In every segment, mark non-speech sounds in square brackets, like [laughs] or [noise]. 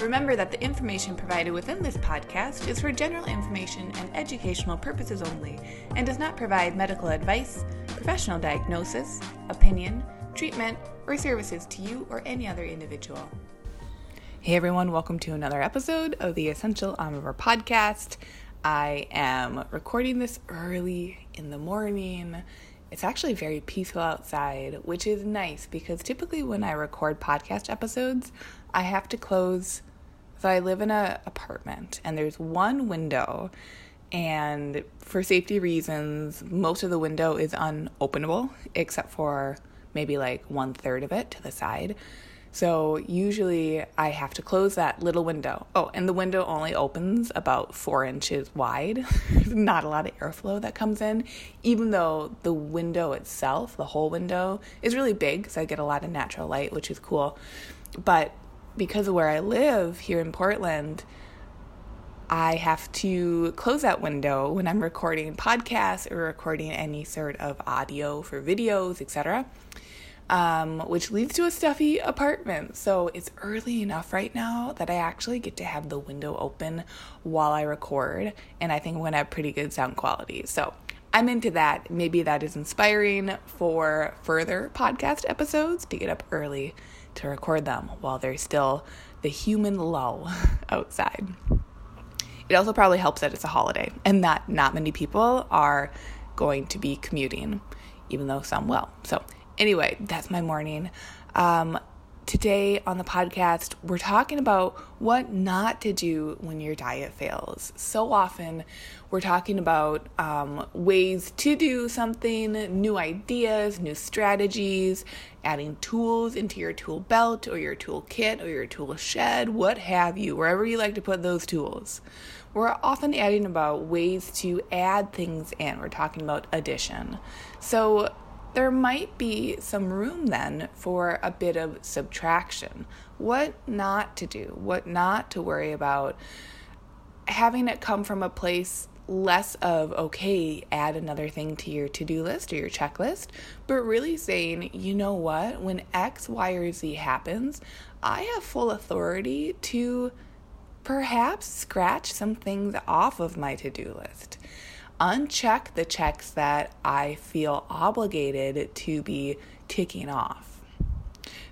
Remember that the information provided within this podcast is for general information and educational purposes only and does not provide medical advice, professional diagnosis, opinion, treatment, or services to you or any other individual. Hey everyone, welcome to another episode of the Essential Omnivore podcast. I am recording this early in the morning. It's actually very peaceful outside, which is nice because typically when I record podcast episodes, I have to close so I live in an apartment and there's one window and for safety reasons, most of the window is unopenable except for maybe like one third of it to the side. So usually I have to close that little window. Oh, and the window only opens about four inches wide. [laughs] not a lot of airflow that comes in, even though the window itself, the whole window, is really big, so I get a lot of natural light, which is cool. But because of where I live here in Portland, I have to close that window when I'm recording podcasts or recording any sort of audio for videos, etc. Um, which leads to a stuffy apartment. So it's early enough right now that I actually get to have the window open while I record, and I think I'm gonna have pretty good sound quality. So I'm into that. Maybe that is inspiring for further podcast episodes to get up early to record them while there's still the human lull [laughs] outside. It also probably helps that it's a holiday and that not many people are going to be commuting, even though some will. So, anyway, that's my morning. Um, Today on the podcast, we're talking about what not to do when your diet fails. So often, we're talking about um, ways to do something, new ideas, new strategies, adding tools into your tool belt or your tool kit or your tool shed, what have you, wherever you like to put those tools. We're often adding about ways to add things in. We're talking about addition. So, there might be some room then for a bit of subtraction. What not to do, what not to worry about. Having it come from a place less of, okay, add another thing to your to do list or your checklist, but really saying, you know what, when X, Y, or Z happens, I have full authority to perhaps scratch some things off of my to do list uncheck the checks that I feel obligated to be ticking off.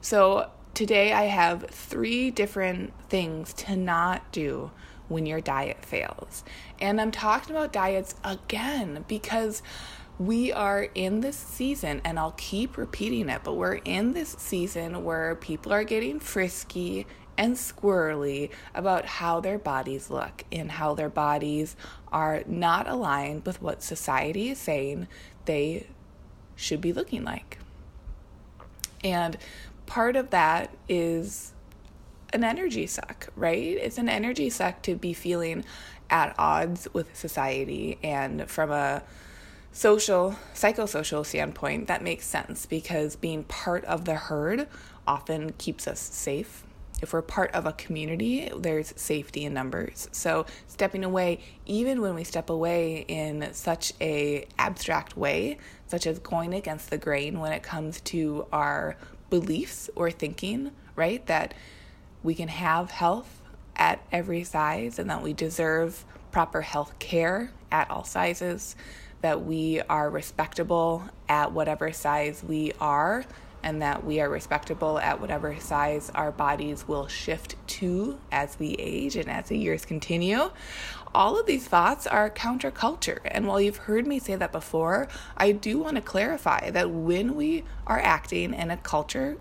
So, today I have three different things to not do when your diet fails. And I'm talking about diets again because we are in this season, and I'll keep repeating it, but we're in this season where people are getting frisky and squirrely about how their bodies look and how their bodies are not aligned with what society is saying they should be looking like. And part of that is an energy suck, right? It's an energy suck to be feeling at odds with society and from a social, psychosocial standpoint, that makes sense because being part of the herd often keeps us safe if we're part of a community, there's safety in numbers. So stepping away, even when we step away in such a abstract way, such as going against the grain when it comes to our beliefs or thinking, right? That we can have health at every size and that we deserve proper health care at all sizes, that we are respectable at whatever size we are and that we are respectable at whatever size our bodies will shift to as we age and as the years continue. All of these thoughts are counterculture. And while you've heard me say that before, I do want to clarify that when we are acting in a culture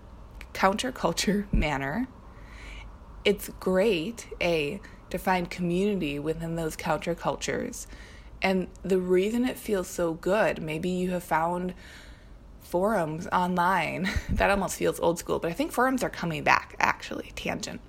counterculture [laughs] manner, it's great, A, to find community within those countercultures. And the reason it feels so good, maybe you have found forums online. [laughs] that almost feels old school, but I think forums are coming back, actually. Tangent.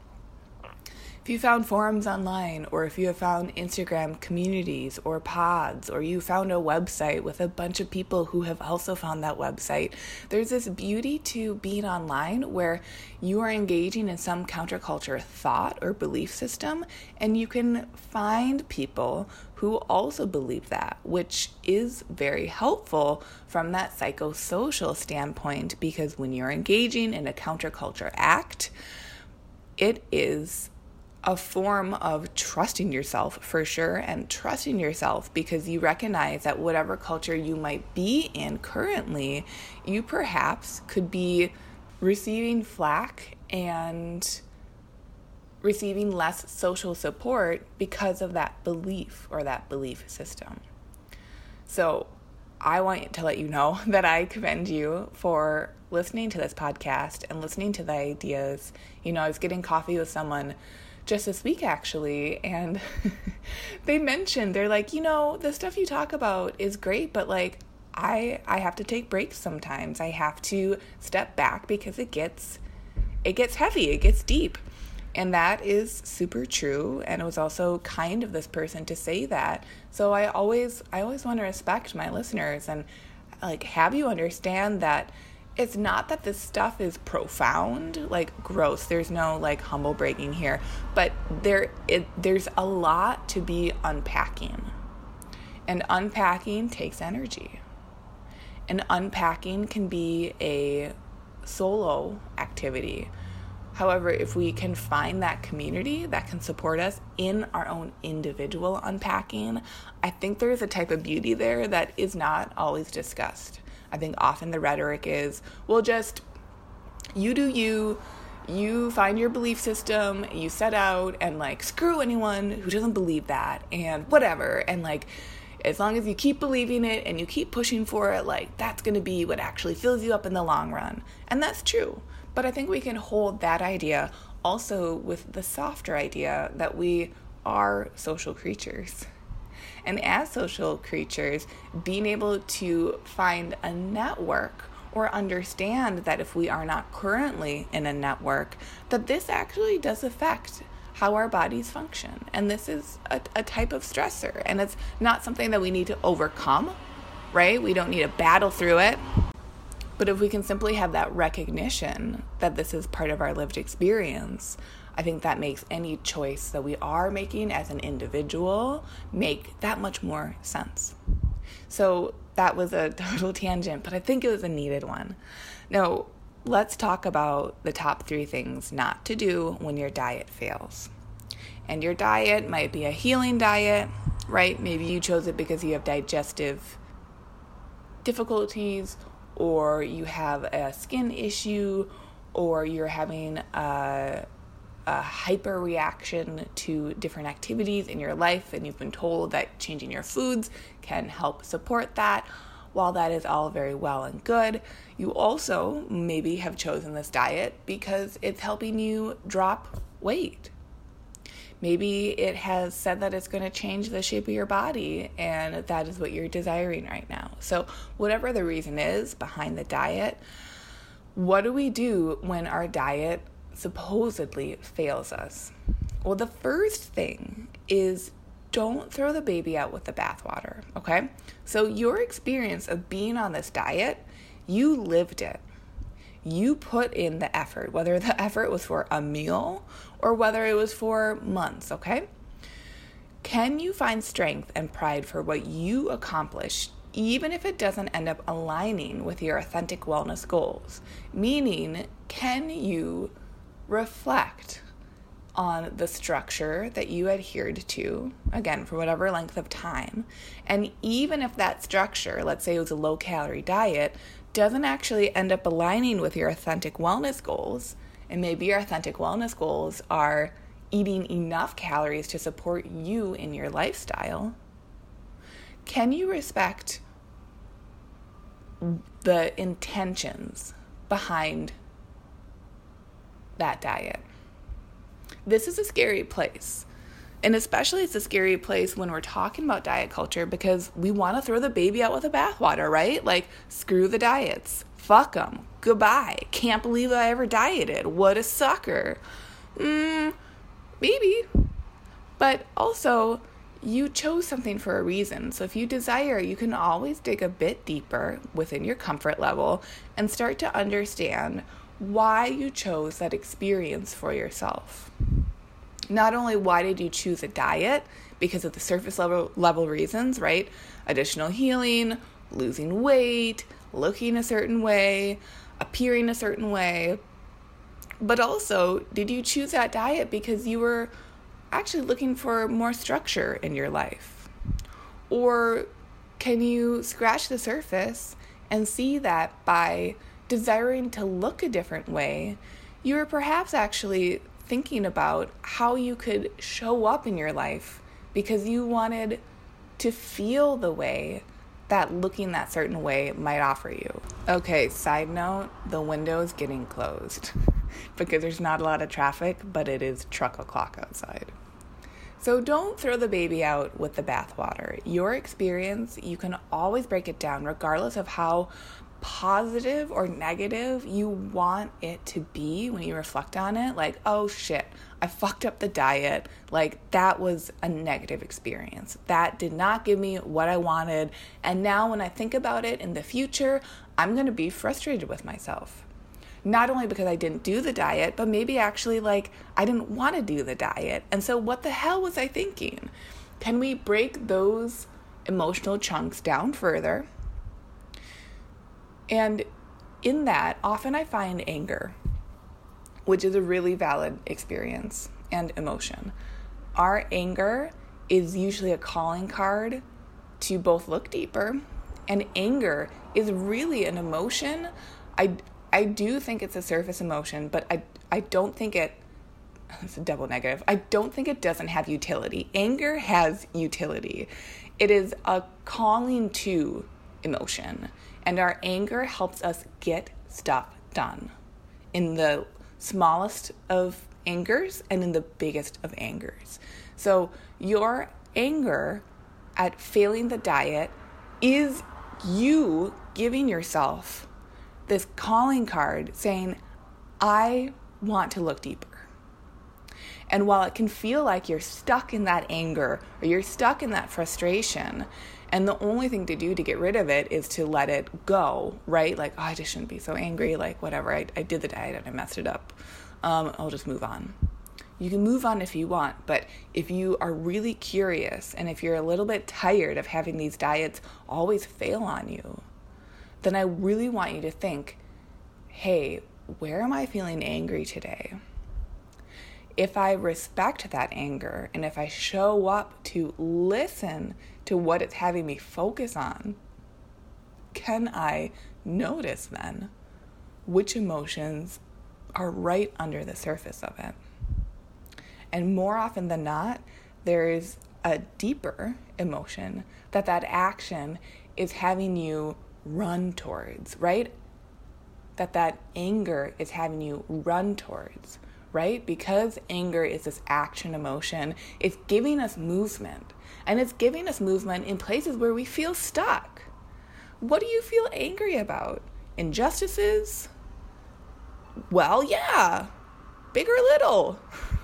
if you found forums online, or if you have found Instagram communities or pods, or you found a website with a bunch of people who have also found that website, there's this beauty to being online where you are engaging in some counterculture thought or belief system, and you can find people who also believe that, which is very helpful from that psychosocial standpoint because when you're engaging in a counterculture act, it is a form of trusting yourself for sure and trusting yourself because you recognize that whatever culture you might be in currently, you perhaps could be receiving flack and receiving less social support because of that belief or that belief system. So, I want to let you know [laughs] that I commend you for listening to this podcast and listening to the ideas. You know, I was getting coffee with someone just this week actually and [laughs] they mentioned they're like you know the stuff you talk about is great but like i i have to take breaks sometimes i have to step back because it gets it gets heavy it gets deep and that is super true and it was also kind of this person to say that so i always i always want to respect my listeners and like have you understand that it's not that this stuff is profound, like gross. There's no like humble bragging here, but there it there's a lot to be unpacking. And unpacking takes energy. And unpacking can be a solo activity. However, if we can find that community that can support us in our own individual unpacking, I think there is a type of beauty there that is not always discussed. I think often the rhetoric is, well, just you do you, you find your belief system, you set out and like screw anyone who doesn't believe that and whatever. And like, as long as you keep believing it and you keep pushing for it, like that's going to be what actually fills you up in the long run. And that's true. But I think we can hold that idea also with the softer idea that we are social creatures. And as social creatures, being able to find a network or understand that if we are not currently in a network, that this actually does affect how our bodies function. And this is a, a, type of stressor. And it's not something that we need to overcome, right? We don't need to battle through it. But if we can simply have that recognition that this is part of our lived experience, I think that makes any choice that we are making as an individual make that much more sense. So that was a [laughs] total tangent, but I think it was a needed one. Now, let's talk about the top three things not to do when your diet fails. And your diet might be a healing diet, right? Maybe you chose it because you have digestive difficulties, or you have a skin issue, or you're having a a hyper reaction to different activities in your life, and you've been told that changing your foods can help support that. While that is all very well and good, you also maybe have chosen this diet because it's helping you drop weight. Maybe it has said that it's going to change the shape of your body, and that is what you're desiring right now. So, whatever the reason is behind the diet, what do we do when our diet supposedly fails us? Well, the first thing is don't throw the baby out with the bathwater, okay? So, your experience of being on this diet, you lived it. You put in the effort, whether the [laughs] effort was for a meal or whether it was for months, okay? Can you find strength and pride for what you accomplished, even if it doesn't end up aligning with your authentic wellness goals? Meaning, can you reflect on the structure that you adhered to, again, for whatever length of time. And even if that structure, let's say it was a low calorie diet, doesn't actually end up aligning with your authentic wellness goals, and maybe your authentic wellness goals are eating enough calories to support you in your lifestyle, can you respect the intentions behind that diet. This is a scary place. And especially it's a scary place when we're talking about diet culture because we want to throw the baby out with the bathwater, right? Like, screw the diets. Fuck them. Goodbye. Can't believe I ever dieted. What a sucker. Mm, Maybe. But also, you chose something for a reason. So if you desire, you can always dig a bit deeper within your comfort level and start to understand why you chose that experience for yourself. Not only why did you choose a diet because of the surface level level reasons, right? Additional healing, losing weight, looking a certain way, appearing a certain way. But also, did you choose that diet because you were actually looking for more structure in your life? Or can you scratch the surface and see that by desiring to look a different way, you are perhaps actually thinking about how you could show up in your life because you wanted to feel the way that looking that certain way might offer you. Okay, side note the window is getting closed [laughs] because there's not a lot of traffic, but it is truck o'clock outside. So don't throw the baby out with the bathwater. Your experience, you can always break it down, regardless of how positive or negative you want it to be when you reflect on it. Like, oh shit, I fucked up the diet. Like, that was a negative experience. That did not give me what I wanted. And now, when I think about it in the future, I'm gonna be frustrated with myself. Not only because I didn't do the diet, but maybe actually like I didn't want to do the diet. And so, what the hell was I thinking? Can we break those emotional chunks down further? And in that, often I find anger, which is a really valid experience and emotion. Our anger is usually a calling card to both look deeper, and anger is really an emotion. I, I do think it's a surface emotion, but I, I don't think it [laughs] it's a double negative. I don't think it doesn't have utility. Anger has utility. It is a calling to emotion. And our anger helps us get stuff done in the smallest of angers and in the biggest of angers. So, your anger at failing the diet is you giving yourself this calling card saying, I want to look deeper. And while it can feel like you're stuck in that anger or you're stuck in that frustration, and the only thing to do to get rid of it is to let it go, right? Like, oh, I just shouldn't be so angry. Like, whatever, I, I did the diet and I messed it up. Um, I'll just move on. You can move on if you want, but if you are really curious and if you're a little bit tired of having these diets always fail on you, then I really want you to think hey, where am I feeling angry today? If I respect that anger and if I show up to listen to what it's having me focus on, can I notice then which emotions are right under the surface of it? And more often than not, there is a deeper emotion that that action is having you run towards, right? That that anger is having you run towards, right? Because anger is this action emotion, it's giving us movement. And it's giving us movement in places where we feel stuck. What do you feel angry about? Injustices? Well, yeah, big or little.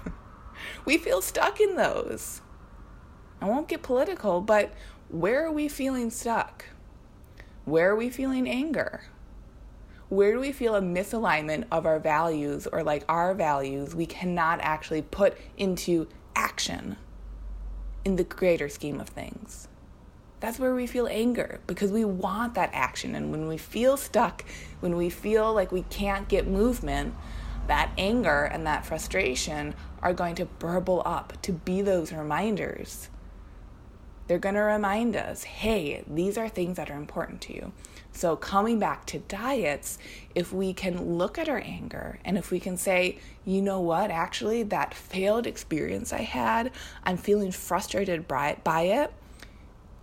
[laughs] we feel stuck in those. I won't get political, but where are we feeling stuck? Where are we feeling anger? Where do we feel a misalignment of our values or like our values we cannot actually put into action? in the greater scheme of things. That's where we feel anger because we want that action. And when we feel stuck, when we feel like we can't get movement, that anger and that frustration are going to burble up to be those reminders. They're going to remind us hey, these are things that are important to you. So, coming back to diets, if we can look at our anger and if we can say, you know what, actually, that failed experience I had, I'm feeling frustrated by, it.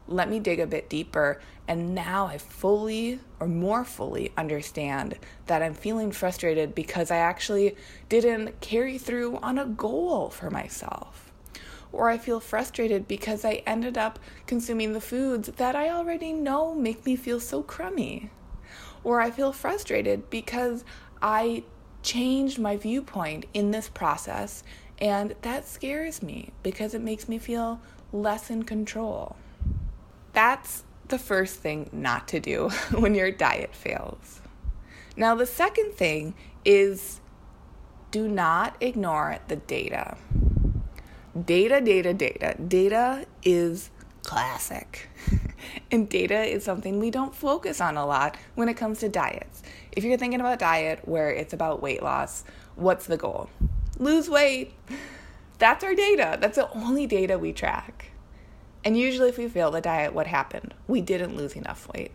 Let me dig a bit deeper. And now I fully or more fully understand that I'm feeling frustrated because I actually didn't carry through on a goal for myself or I feel frustrated because I ended up consuming the foods that I already know make me feel so crummy. Or I feel frustrated because I changed my viewpoint in this process And that scares me because it makes me feel less in control. That's the first thing not to do [laughs] when your diet fails. Now, the second thing is do not ignore the data. Data, data, data. Data is classic. [laughs] and data is something we don't focus on a lot when it comes to diets. If you're thinking about diet where it's about weight loss, what's the goal? Lose weight. That's our data. That's the only data we track. And usually, if we fail the diet, what happened? We didn't lose enough weight.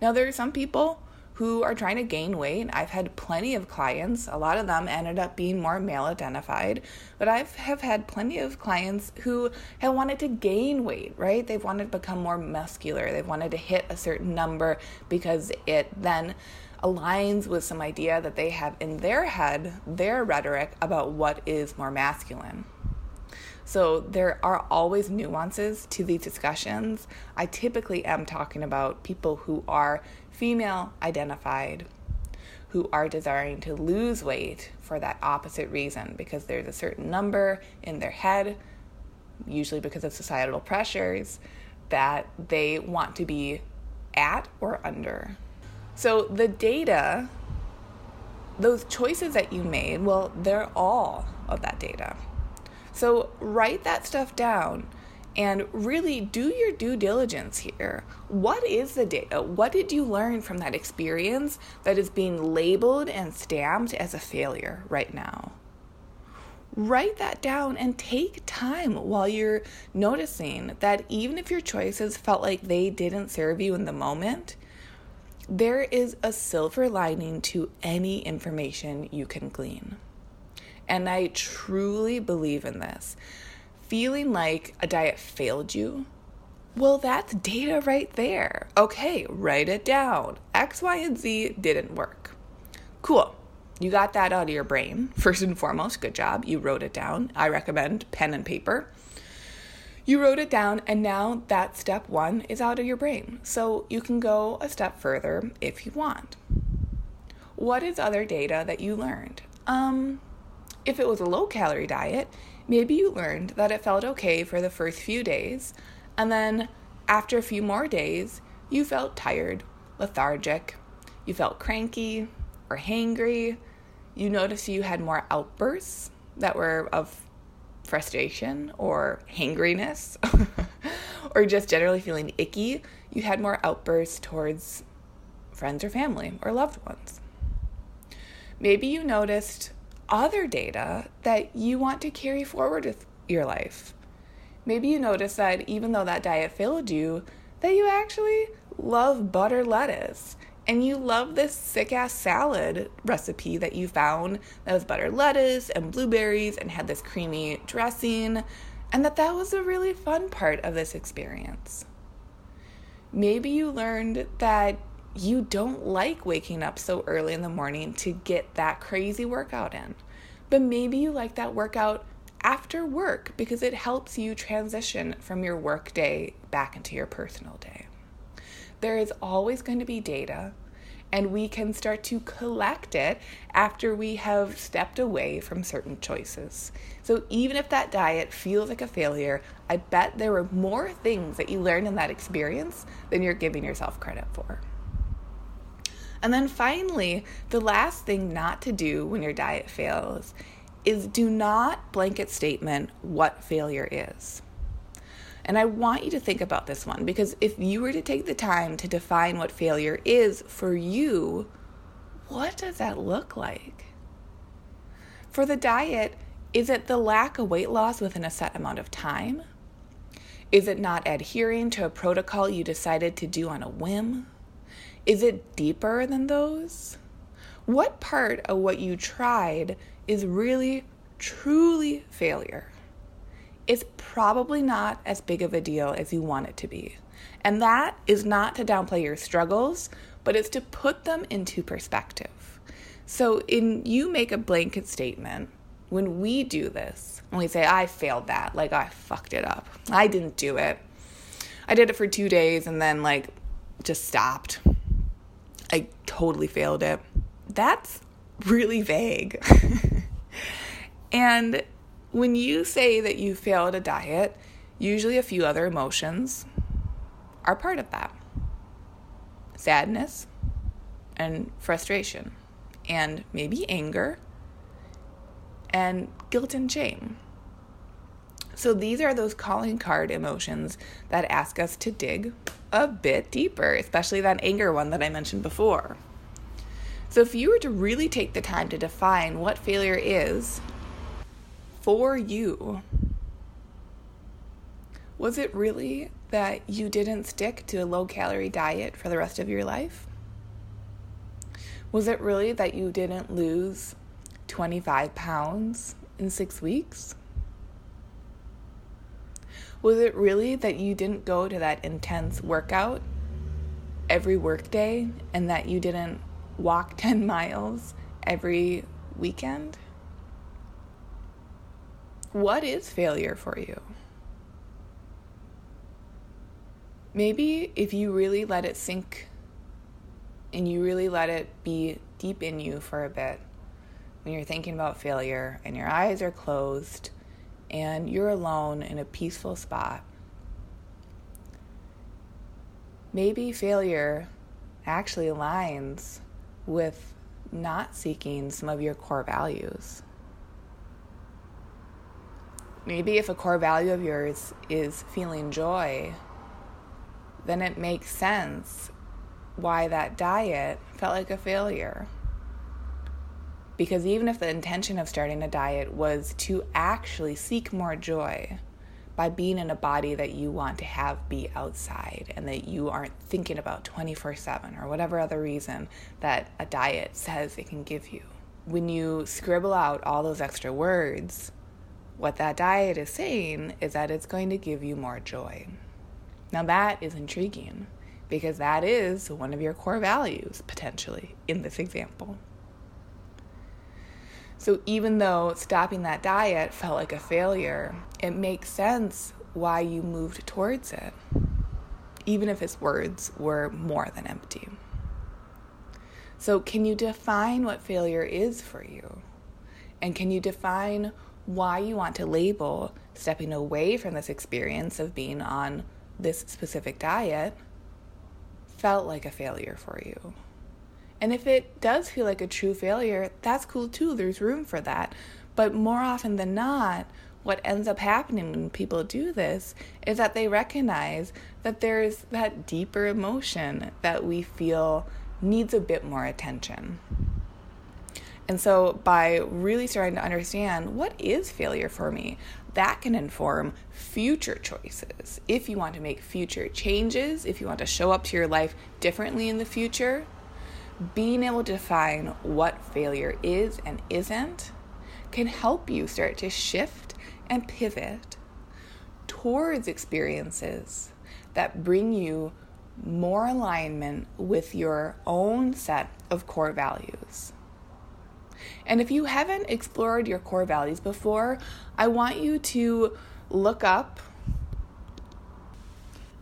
Now, there are some people who are trying to gain weight. I've had plenty of clients, a lot of them ended up being more male identified, but I have have had plenty of clients who have wanted to gain weight, right? They've wanted to become more muscular, they've wanted to hit a certain number because it then aligns with some idea that they have in their head, their rhetoric about what is more masculine. So there are always nuances to these discussions. I typically am talking about people who are female identified, who are desiring to lose weight for that opposite reason because there's a certain number in their head, usually because of societal pressures, that they want to be at or under. So the data, those choices that you made, well, they're all of that data. So write that stuff down and really do your due diligence here. What is the data? What did you learn from that experience that is being labeled and stamped as a failure right now? Write that down and take time while you're noticing that even if your choices felt like they didn't serve you in the moment, there is a silver lining to any information you can glean. And I truly believe in this. Feeling like a diet failed you, well, that's data right there. Okay, write it down. X, Y, and Z didn't work. Cool. You got that out of your brain. First and foremost, good job. You wrote it down. I recommend pen and paper. You wrote it down, and now that step one is out of your brain. So you can go a step further if you want. What is other data that you learned? Um, if it was a low calorie diet, maybe you learned that it felt okay for the first few days, and then after a few more days, you felt tired, lethargic, you felt cranky or hangry, you noticed you had more outbursts that were of frustration or hangriness, [laughs] or just generally feeling icky, you had more outbursts towards friends or family or loved ones. Maybe you noticed other data that you want to carry forward with your life. Maybe you notice that even though that diet failed you, that you actually love butter lettuce and you love this sick ass salad recipe that you found that was butter lettuce and blueberries and had this creamy dressing and that that was a really fun part of this experience. Maybe you learned that you don't like waking up so early in the morning to get that crazy workout in. But maybe you like that workout after work because it helps you transition from your work day back into your personal day. There is always going to be data, and we can start to collect it after we have stepped away from certain choices. So, even if that diet feels like a failure, I bet there were more things that you learned in that experience than you're giving yourself credit for. And then finally, the last thing not to do when your diet fails is do not blanket statement what failure is. And I want you to think about this one because if you were to take the time to define what failure is for you, what does that look like? For the diet, is it the lack of weight loss within a set amount of time? Is it not adhering to a protocol you decided to do on a whim? Is it deeper than those? What part of what you tried is really, truly failure? It's probably not as big of a deal as you want it to be. And that is not to downplay your struggles, but it's to put them into perspective. So, in you make a blanket statement, when we do this, and we say, I failed that, like I fucked it up, I didn't do it. I did it for two days and then, like, just stopped. I totally failed it. That's really vague. [laughs] and when you say that you failed a diet, usually a few other emotions are part of that sadness and frustration, and maybe anger and guilt and shame. So these are those calling card emotions that ask us to dig a bit deeper, especially that anger one that I mentioned before. So if you were to really take the time to define what failure is for you, was it really that you didn't stick to a low calorie diet for the rest of your life? Was it really that you didn't lose 25 pounds in six weeks? Was it really that you didn't go to that intense workout every workday and that you didn't walk [laughs] 10 miles every weekend? What is failure for you? Maybe if you really let it sink and you really let it be deep in you for a bit, when you're thinking about failure and your eyes are closed and you're alone in a peaceful spot, maybe failure actually aligns with not seeking some of your core values. Maybe if a core value of yours is feeling joy, then it makes sense why that diet felt like a failure. Because even if the intention of starting a diet was to actually seek more joy by being in a body that you want to have be outside and that you aren't thinking about 24 7 or whatever other reason that a diet says it can give you, when you scribble out all those extra words, what that diet is saying is that it's going to give you more joy. Now, that is intriguing because that is one of your core values, potentially, in this example. So even though stopping that diet felt like a failure, it makes sense why you moved towards it, even if his words were more than empty. So, can you define what failure is for you? And can you define why you want to label stepping away from this experience of being on this specific diet felt like a failure for you? And if it does feel like a true failure, that's cool too. There's room for that. But more often than not, what ends up happening when people do this is that they recognize that there's that deeper emotion that we feel needs a bit more attention. And so, by really starting to understand what is failure for me, that can inform future choices. If you want to make future changes, if you want to show up to your life differently in the future, being able to define what failure is and isn't can help you start to shift and pivot towards experiences that bring you more alignment with your own set of core values. And if you haven't explored your core values before, I want you to look up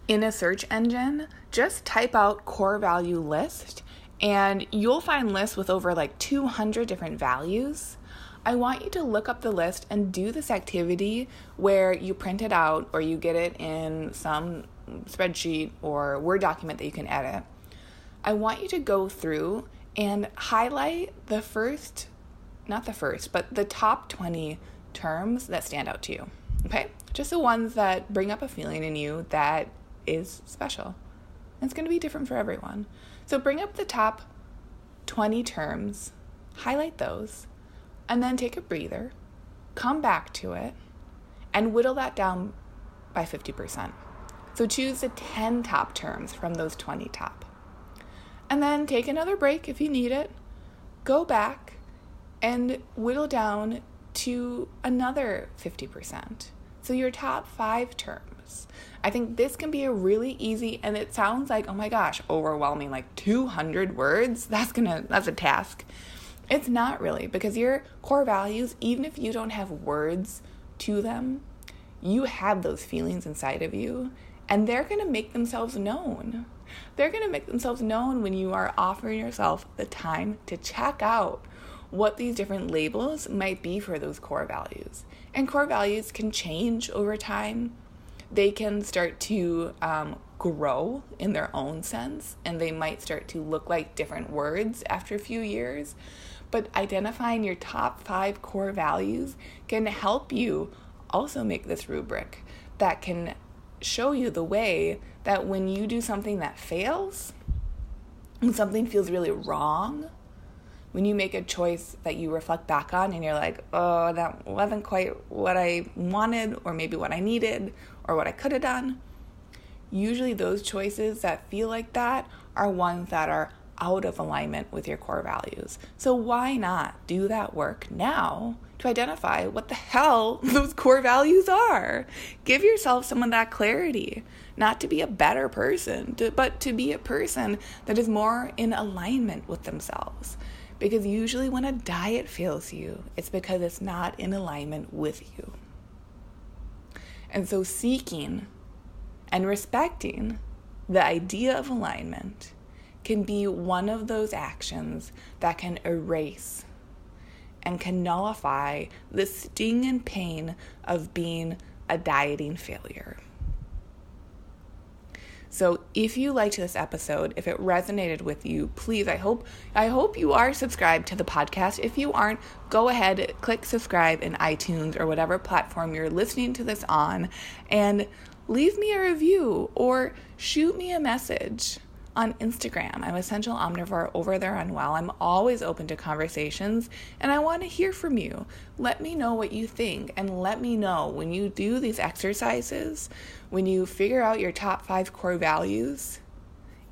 in a search engine, just type out core value list and you'll find lists with over like 200 different values. I want you to look up the list and do this activity where you print it out or you get it in some spreadsheet or Word document that you can edit. I want you to go through and highlight the first, not the first, but the top 20 terms that stand out to you. Okay? Just the ones that bring up a feeling in you that is special. It's going to be different for everyone. So bring up the top 20 terms, highlight those, and then take a breather, come back to it, and whittle that down by 50%. So choose the 10 top terms from those 20 top. And then take another break if you need it. Go back and whittle down to another 50%. So your top five terms. I think this can be a really easy and it sounds like, oh my gosh, overwhelming, like 200 words. [laughs] That's gonna, that's a task. It's not really because your core values, even if you don't have words to them, you have those feelings inside of you and they're gonna make themselves known. They're gonna make themselves known when you are offering yourself the time to check out what these different labels might be for those core values. And core values can change over time. They can start to um, grow in their own sense, and they might start to look like different words after a few years. But identifying your top five core values can help you also make this rubric that can show you the way that when you do something that fails, when something feels really wrong, when you make a choice that you reflect back on and you're like, oh, that wasn't quite what I wanted, or maybe what I needed, or what I could have done, usually those choices that feel like that are ones that are out of alignment with your core values. So why not do that work now to identify what the hell [laughs] those core values are? Give yourself some of that clarity, not to be a better person, but to be a person that is more in alignment with themselves. Because usually when a diet fails you, it's because it's not in alignment with you. And so seeking and respecting the idea of alignment can be one of those actions that can erase and can nullify the sting and pain of being a dieting failure. So if you liked this episode, if it resonated with you, please I hope I hope you are subscribed to the podcast. If you aren't, go ahead, click subscribe in iTunes or whatever platform you're listening to this on and leave me a review or shoot me a message on Instagram. I'm Essential Omnivore over there on Well. I'm always open to conversations and I want to hear from you. Let me know what you think and let me know when you do these exercises, when you figure out your top five core values,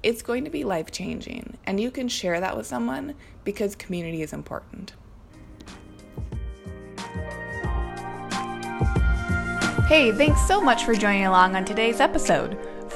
it's going to be life changing. And you can share that with someone because community is important. Hey, thanks so much for joining along on today's episode.